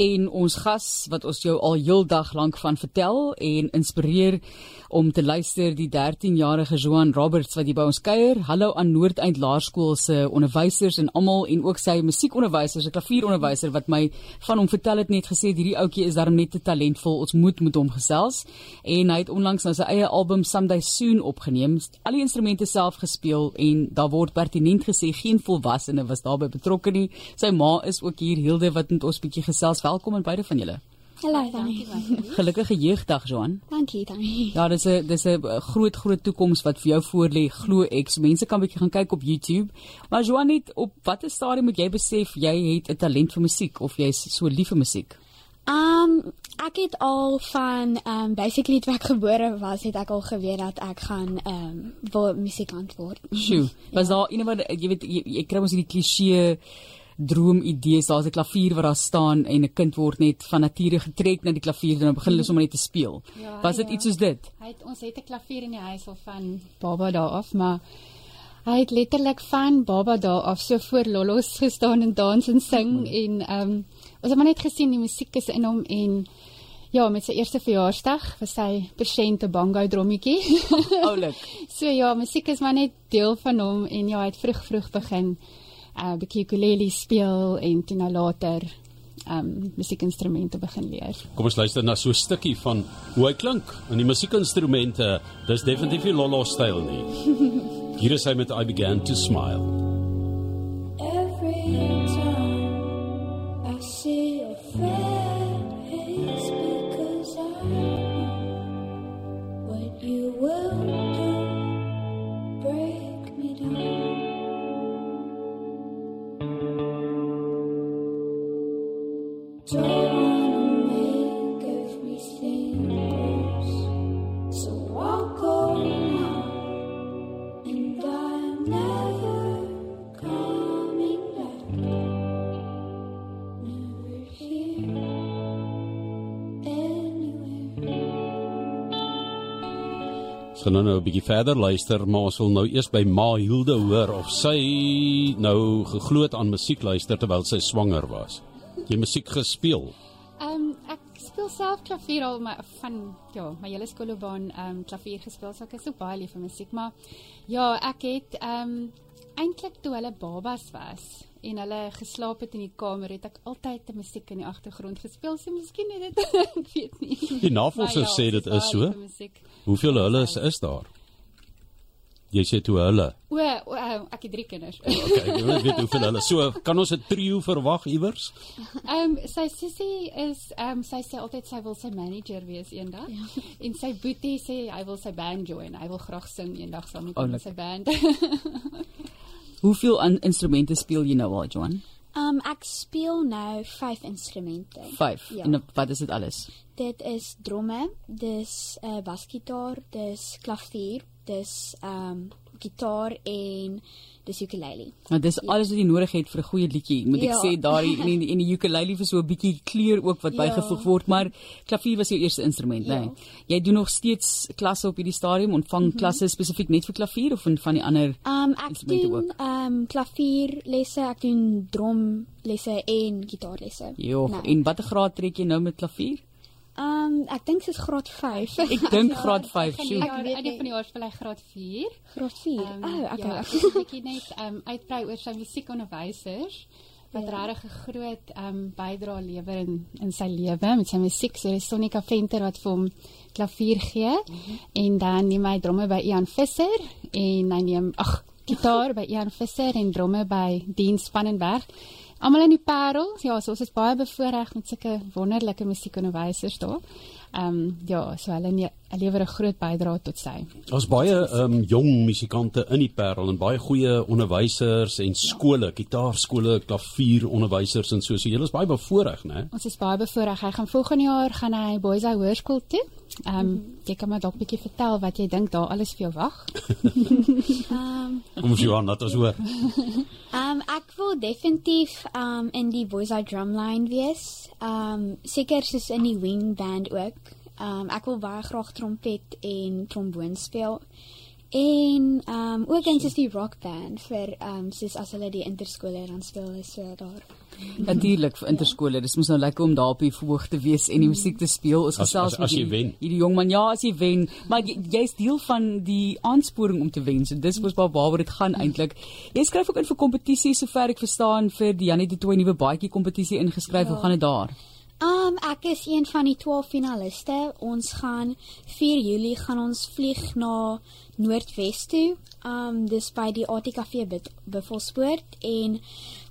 en ons gas wat ons jou al heeldag lank van vertel en inspireer om te luister die 13-jarige Johan Roberts wat hier by ons kuier. Hallo aan Noordeind Laerskool se onderwysers en almal en ook sy musiekonderwysers, 'n klavieronderwyser wat my van hom vertel het net gesê hierdie ouetjie is darem net te talentvol. Ons moet met hom gesels. En hy het onlangs nou sy eie album Someday Soon opgeneem. Al die instrumente self gespeel en daar word pertinent gesê geen volwassene was daarbey betrokke nie. Sy ma is ook hier Hilde wat met ons bietjie gesels. Welkom aan beide van julle. Hallo, dankie. Gelukkige jeugdag, Johan. Dankie, dankie. Ja, dis 'n dis 'n groot groot toekoms wat vir jou voorlê, glo ek. Mense kan bietjie gaan kyk op YouTube. Maar Johan, net op watter stadium moet jy besef jy het 'n talent vir musiek of jy is so lief vir musiek? Um ek het al van um basically toe ek gebore was, het ek al geweet dat ek gaan um wil musikant word. Sjoe. Was ja. daar iemand jy weet jy, jy kry mos hierdie kliseë droomidees. Daar's 'n klavier wat daar staan en 'n kind word net van nature getrek na die klavier en dan begin hulle sommer net te speel. Ja, Was dit ja. iets soos dit? Hy het ons het 'n klavier in die huis al van baba daar af, maar hy het letterlik van baba daar af so voor lollos gestaan en dans en sing mm. en ehm um, ons het maar net gesien die musiek is in hom en Ja, met sy eerste verjaarsdag was hy persent 'n bongo drommetjie. Oulik. so ja, musiek is maar net deel van hom en ja, hy het vroeg vroeg begin uh, bietjie ukulele speel en toe nou later um musiekinstrumente begin leer. Kom ons luister na so 'n stukkie van hoe hy klink in die musiekinstrumente. Dis definitief nie Lolo styl nie. Hier is hy met I began to smile. Take gaan nou nou 'n bietjie verder luister, maar ons wil nou eers by Ma Hilde hoor of sy nou geglo het aan musiek luister terwyl sy swanger was jy musiek gespeel? Ehm um, ek speel self klavier al my van ja, my hele skoolloopbaan ehm um, klavier gespeel, so ek is so baie lief vir musiek, maar ja, ek het ehm um, eintlik toe hulle babas was en hulle geslaap het in die kamer, het ek altyd die musiek in die agtergrond gespeel, so miskien het dit ek weet nie. Die navorsers ja, sê dit is so. Hoeveel hulle is, is daar? Jy sê toe hulle. O, o ek het drie kinders. Okay, ek weet hoeveel hulle. So, kan ons 'n trio verwag iewers? Ehm um, sy sussie is ehm um, sy sê altyd sy wil sy manager wees eendag. Ja. En sy boetie sê hy wil sy band join. Hy wil graag sing eendag saam met oh, sy band. hoeveel instrumente speel jy nou al, Joan? Um, ek speel nou 5 instrumente. 5. Ja. En wat is dit alles? Dit is dromme, dis 'n uh, basgitaar, dis klavier, dis ehm um, gitaar en dis ukulele. Nou dis ja. alles wat jy nodig het vir 'n goeie liedjie. Moet ek ja. sê daai en die, en die ukulele vir so 'n bietjie kleur ook wat ja. bygevoeg word, maar klavier was jou eerste instrument, ja. né? Jy doen nog steeds klasse op hierdie stadium, ontvang mm -hmm. klasse spesifiek net vir klavier of van van die ander um, instrumente ook? Ehm ek doen ehm klavier lesse, ek doen drum lesse en gitaarlesse. Jo, nou. en watter graad trek jy nou met klavier? Ehm um, ek dink dit is graad 5. Ek dink graad 5. Sjoe. Ek weet nie van die jaar speel hy graad 4. Graad 4. Um, oh, okay. Ja, ek het 'n bietjie net ehm um, uitbrei oor sy musiekonderwysers wat ja. regtig 'n groot ehm um, bydrae lewer in in sy lewe met sy musiek. So dis Sonika Venter wat vir hom klavier gee mm -hmm. en dan neem hy drome by Ian Visser en hy neem ag gitaar by Ian Visser en drome by Dean Spannenberg. Almal in die Parel, ja, so ons is baie bevoorreg met sulke wonderlike musiekonderwysers daar. Ehm um, ja, so hulle lewer 'n groot bydrae tot sy. Ons baie ehm um, jong musikante in die Parel en baie goeie onderwysers en skole, gitaarskole, klavieronderwysers en so. So julle is baie bevoorreg, né? Ons is baie bevoorreg. Hy gaan volgende jaar gaan hy Boys High Hoërskool toe. Ehm um, jy kan maar dalk 'n bietjie vertel wat jy dink daar alles vir jou wag. Ehm Kom ons Johan, laat ons hoor. Ehm um, ek wil definitief ehm um, in die Boys High drumline wees. Ehm um, seker soos in die wing band ook. Ehm um, ek wil baie graag trompet en tromboon speel. En ehm um, ook eens is die rock band vir ehm um, soos as hulle die interskole dan speel is so daar. Natuurlik vir interskole. Dis mos nou lekker om daar op die verhoog te wees en die musiek te speel. Ons As- gesels as- as met jy die- wen. Hierdie jong man, ja, as jy wen, maar jy- jy's deel van die aansporing om te wen. So dis mos waar waaroor dit gaan eintlik. Jy skryf ook in vir kompetisies sover ek verstaan vir die Janie de Tooi nuwe baadjie kompetisie ingeskryf. Hoe gaan dit daar? Um ek is een van die 12 finaliste. Ons gaan 4 Julie gaan ons vlieg na Noordwes toe. Um dis by die ATKV Buffelspoort en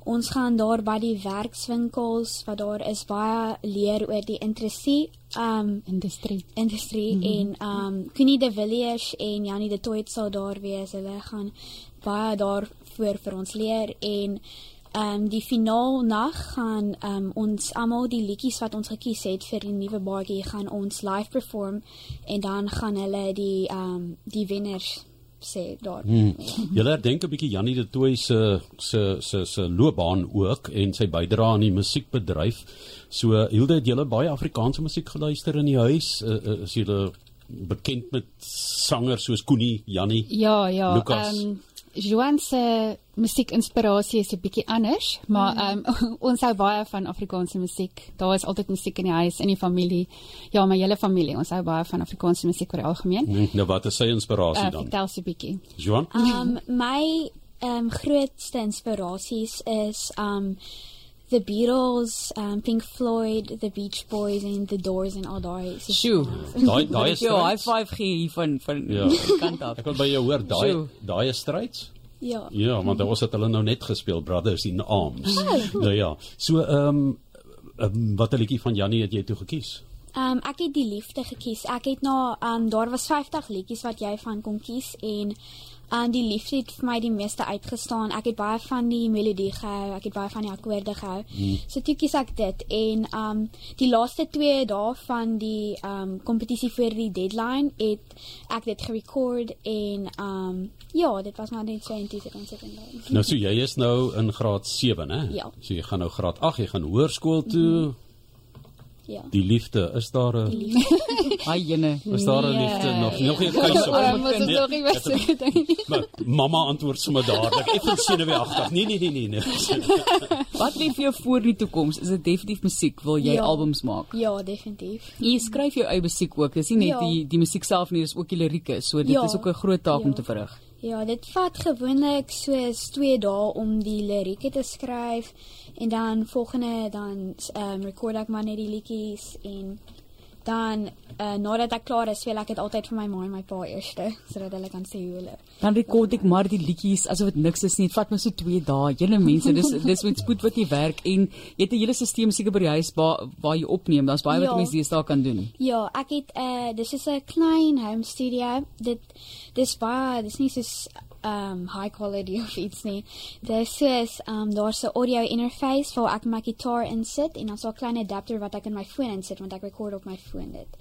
ons gaan daar by die werkswinkels wat daar is baie leer oor die industrie. Um Industrie. industrie mm -hmm. en um Connie de Villiers en Janie de Toit sal daar wees. Hulle gaan baie daarvoor vir ons leer en um die finaalnag gaan um ons almal die liedjies wat ons gekies het vir die nuwe baadjie gaan ons live perform en dan gaan hulle die um die wenners sê daar. Hmm. Julle herdenk 'n bietjie Jannie de Tooi se se se se loopbaan ook en sy bydrae aan die musiekbedryf. So Hilde het julle baie Afrikaanse musiek geluister in die huis. Uh, uh, is julle bekend met sangers soos Koenie, Jannie? Ja, ja. Lucas. Ehm Joan se musiekinspirasie is 'n bietjie anders, maar ehm um, ons hou baie van Afrikaanse musiek. Daar is altyd musiek in die huis, in die familie. Ja, my hele familie, ons hou baie van Afrikaanse musiek oor die algemeen. Hmm. Nou wat is sy inspirasie Uh, dan? vertel so 'n bietjie. Joan? Um my um grootste inspirasies is um the Beatles, um Pink Floyd, the Beach Boys and the Doors and all daai. Sjoe. Daai daai is Ja, high five gee hier van van Ja. kant af. Ek wil by jou hoor daai daai is stryds. Ja. Ja, want ons het hulle nou net gespeel Brothers in Arms. nou ja. So ehm um, um, wat 'n liedjie van Jannie het jy toe gekies? Um ek het die liefde gekies. Ek het na um daar was 50 liedjies wat jy van kon kies en um die liefde het vir my die meeste uitgestaan. Ek het baie van die melodie gehou, ek het baie van die akkoorde gehou. Mm. So toe kies ek dit en um die laaste 2 dae van die um kompetisie vir die deadline het ek dit gerecord en um ja, dit was maar net so intussen ons het in daai. Nou so jy is nou in graad 7, hè? Ja. So jy gaan nou graad 8, jy gaan hoërskool toe. Ja. Die liefde, is daar 'n Ai jene. is daar 'n Nee. liefde nog nog nie keuse Oom, moet ons Nee, nog nie was so gedink. maar Mamma antwoord sommer dadelik. Effens senuweeagtig. Nee nee nee nee nee. Wat lê vir jou voor die toekoms? Is dit definitief musiek? Wil jy Ja. albums maak? Ja, definitief. Jy skryf jou eie musiek ook. Dis nie net Ja. die die musiek self nie, dis ook die lirieke. So dit Ja. is ook 'n groot taak om Ja. te verrig. Ja, dit vat gewoonlik soos 2 dae om die lirieke te skryf en dan volgende dan ehm um, record ek maar net die liedjies en dan uh, nadat ek klaar is, speel ek dit altyd vir my ma en my pa eers sodat hulle kan sê hoe hulle. Dan rekord ek maar die liedjies asof dit niks is nie. Dit vat my so 2 dae. Julle mense, dis dis met spoed wat jy werk en jy het 'n hele stelsel seker by die huis waar waar jy opneem. Daar's baie wat Ja. mense deesdae kan doen. Ja, ek het uh dis is 'n klein home studio. Dit dis baie dis nie soos um high quality of iets nie. Dis is um daar's 'n audio interface waar ek my gitaar insit en dan so 'n klein adapter wat ek in my foon insit want ek record op my foon dit.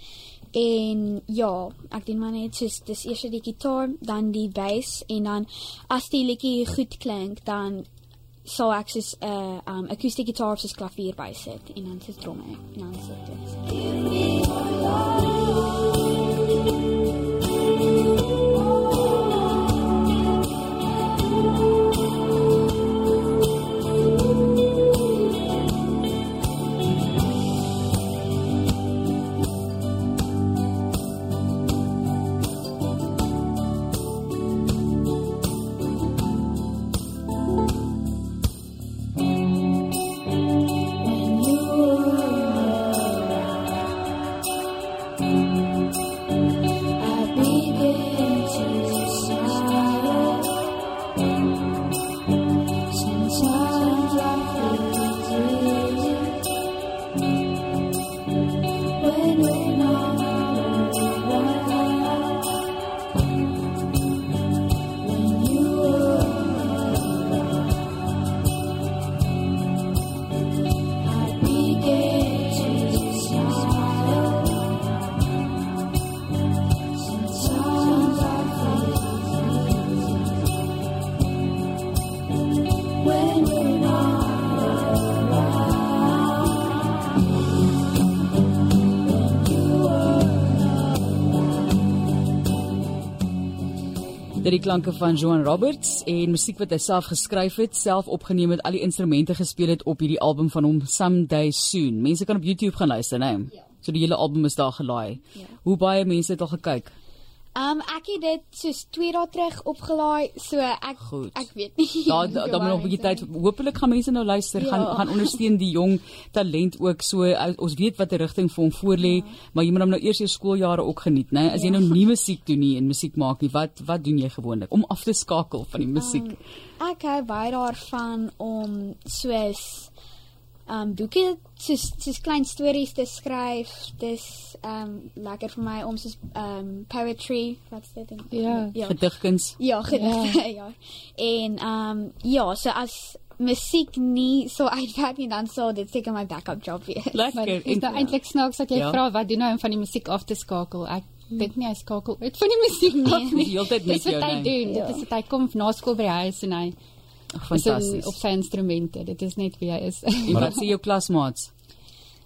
En ja, ek doen maar net soos dis eers die gitaar, dan die bass en dan as die liedjie goed klink, dan sal ek soos 'n uh, um akoestiese gitaar of soos klavier bysit en dan sit tromme en dan sit dit. Klanke van Joan Roberts en musiek wat hy self geskryf het, self opgeneem het, al die instrumente gespeel het op hierdie album van hom Someday Soon. Mense kan op YouTube gaan luister, né? Nee? Ja. So die hele album is daar gelaai. Ja. Hoe baie mense het al gekyk? Um ek het dit soos 2 dae terug opgelaai, so ek Goed. ek weet nie. Daar daar daar moet nog 'n bietjie tyd. Hopelik gaan mense nou luister, Ja. gaan gaan ondersteun die jong talent ook. So ons weet wat 'n rigting vir hom voorlê, ja. maar jy moet hom nou eers jou skooljare ook geniet, né? As jy Ja. nou nie musiek doen nie en musiek maak nie, wat wat doen jy gewoonlik om af te skakel van die musiek? Um, ek hou baie daarvan om soos um boeke soos soos klein stories te skryf. Dis um lekker vir my om soos um poetry, wat's dit? in- Ja. Ja. Gedigkuns. Ja, gedigte, ja. En um ja, so as musiek nie so uitwerk nie, dan sal dit seker my backup job wees. Lekker. dit is nou eintlik snaaks dat jy Ja. ja. vra wat doen nou om van die musiek af te skakel. Ek dink nie hy skakel uit van die musiek af Die nie. hele tyd met Dis wat jou, hy nee. doen. Ja. Dit is wat hy kom na skool by die huis en hy fantasties. op sy instrumente. Dit is net wie hy is. En wat sê jou klasmaats?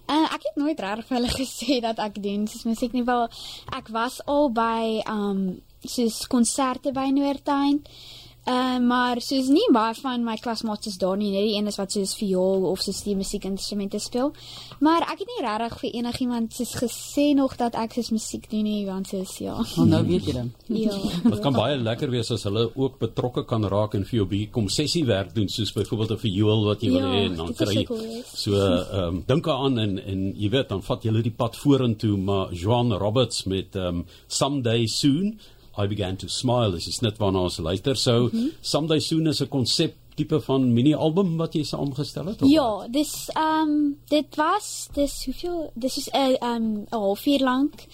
Uh, ek het nooit reg vir hulle gesê dat ek doen soos musiek nie wel ek was al by um soos konserte by Noordtuin. Uh, maar soos nie baie van my klasmaats is daar nie, net die een is wat soos viool of soos die musiekinstrumente speel. Maar ek het nie regtig vir enigiemand soos gesê nog dat ek soos musiek doen nie, want soos ja. Oh, nou weet jy dan. ja. Dit kan baie lekker wees as hulle ook betrokke kan raak en vir jou bietjie kom sessiewerk doen soos byvoorbeeld 'n viool wat jy wil Ja, hê en dan kry jy so cool, so ehm um, dink daaraan en en jy weet dan vat jy die pad vorentoe maar Joan Roberts met ehm um, Someday Soon I began to smile is net waarna ons luister so mm -hmm. Someday Soon is 'n konsep tipe van mini album wat jy saamgestel het of wat? Ja, dis um dit was dis hoeveel dis is 'n um 'n halfuur lank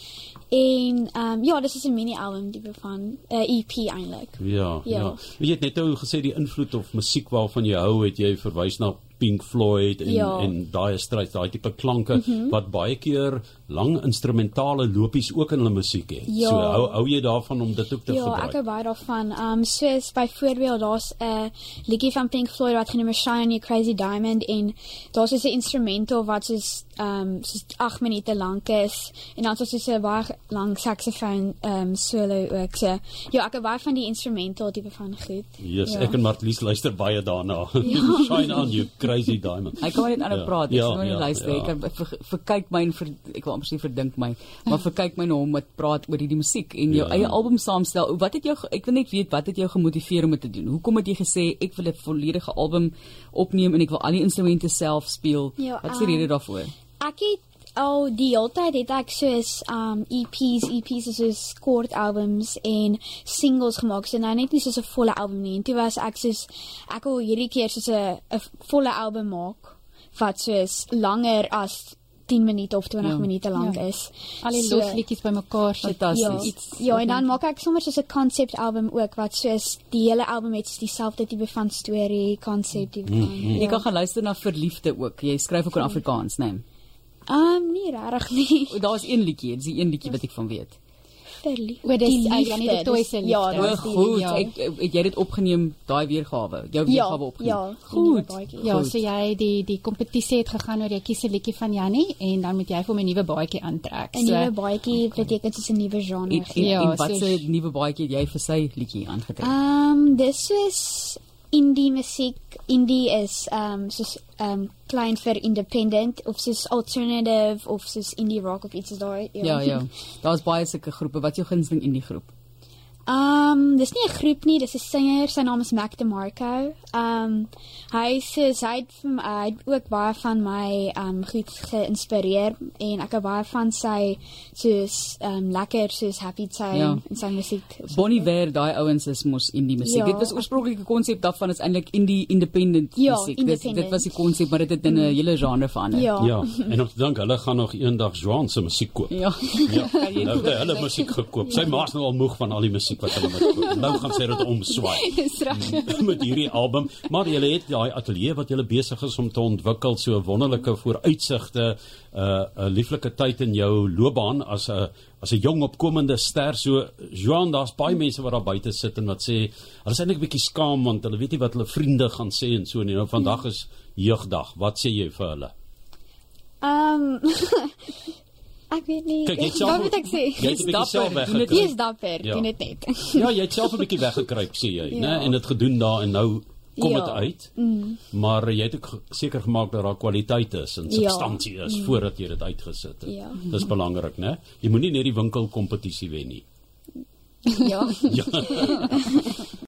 en um ja, dis is 'n mini album tipe van 'n uh, EP eintlik. Ja, ja. Ja. ja. Jy het net nou gesê die invloed of musiek waarvan jy hou, het jy verwys na Pink Floyd en Ja. en daai stryd, daai tipe klanke mm -hmm. wat baie keer lang instrumentale lopies ook in hulle musiek het. Ja. So hou hou jy daarvan om dit ook te Ja, gebruik? ek hou baie daarvan. Um soos byvoorbeeld daar's 'n liedjie van Pink Floyd wat genoem is Shine on You Crazy Diamond en daar's so 'n instrumental wat soos um soos 8 minute lank is en dan soos 'n baie lang saksofoon um solo ook. So ja, ek hou baie van die instrumental tipe van goed. Yes, ja. ek en Martlies luister baie daarna. Shine on you crazy diamond. Hy kan net aanhou Ja. praat. Ek Ja, sien nou nie ja, luister. ja. Ek kan ver, verkyk my en ver, ek wil amper sê verdink my, maar verkyk my na hom wat praat oor hierdie musiek en jou Ja. eie album saamstel. Wat het jou ek wil net weet wat het jou gemotiveer om dit te doen? Hoekom het jy gesê ek wil 'n volledige album opneem en ek wil al die instrumente self speel? Ja, wat is die um, rede daarvoor? Ek het al die hele tyd het ek soos um EPs, EPs is soos kort albums en singles gemaak. So nou net nie soos 'n volle album nie. En toe was ek soos ek wil hierdie keer soos 'n 'n volle album maak wat soos langer as 10 minute of 20 Ja. ja. minute lank Ja. is. Al die So- los liedjies bymekaar sit. Fantasties. Ja, Iets- ja, en dan maak ek sommer soos 'n concept album ook wat soos die hele album het soos dieselfde tipe van storie, concept tipe van. Jy Ja. kan gaan luister na Verliefde ook. Jy skryf ook in Afrikaans, né? Nee? Um nie regtig nie. Daar's een liedjie, dis die een liedjie wat ek van weet. Verlief. O, dis, Die uh, Janie de dis- Toy se Ja, liefde. O, dis die- goed. ja. Ek het jy dit opgeneem, daai weergawe, jou Ja, weergawe opgeneem. ja, goed. Ja, Goed. so jy die die kompetisie het gegaan oor jy kies 'n liedjie van Jannie en dan moet jy vir hom 'n nuwe baadjie aantrek. 'n nuwe baadjie beteken soos 'n nuwe genre. En, en, Ja, en wat so- se nuwe baadjie het jy vir sy liedjie aangetrek? Ehm um, dis is indie musiek. Indie is ehm um, soos ehm um, klein vir independent of soos alternative of soos indie rock of iets is daai. ja, ja. Daar's baie sulke groepe. Wat is jou gunsteling in die groep? Ehm um, dis nie 'n groep nie, dis 'n sanger, sy naam is Mac DeMarco. Ehm um, hy sê hy het vir my hy het ook baie van my ehm um, goed geïnspireer en ek hou baie van sy soos ehm um, lekker soos happy tone Ja. en sy musiek. Bonnie Ver, daai ouens is mos indie musiek. Ja. Dit was oorspronklike konsep daarvan is eintlik indie independent Ja, musiek. Dit, independent. dit was die konsep, maar dit het in 'n hele genre verander. Ja. Ja, en om te dink hulle gaan nog eendag Joan se musiek koop. Ja. Ja, jy nou hulle musiek gekoop. Sy ma's nou al moeg van al die musiek wat hulle moet koop. Nou gaan sy dit omswaai. Dis reg. met hierdie album, maar jy het daai ateljee wat jy besig is om te ontwikkel, so wonderlike vooruitsigte, 'n uh, 'n lieflike tyd in jou loopbaan as 'n as 'n jong opkomende ster. So Joan, daar's baie mense wat daar buite sit en wat sê hulle is eintlik 'n bietjie skaam want hulle weet nie wat hulle vriende gaan sê en so nie. Nou vandag is jeugdag. Wat sê jy vir hulle? Ehm Ek weet nie. Kyk, jy het self Wat ek sê? Jy het self Dapper, Wie weggekruip. is dapper? Ja. Doen dit net. Ja, jy het self 'n bietjie weggekruip sê jy, né? Ja. En dit gedoen daar en nou kom dit Ja. uit. Mm. Maar jy het ook seker gemaak dat daar kwaliteit is en Ja. substansie is mm. voordat jy dit uitgesit het. Ja. Dis belangrik, né? Jy moenie net die winkel kompetisie wen nie. ja. Ja.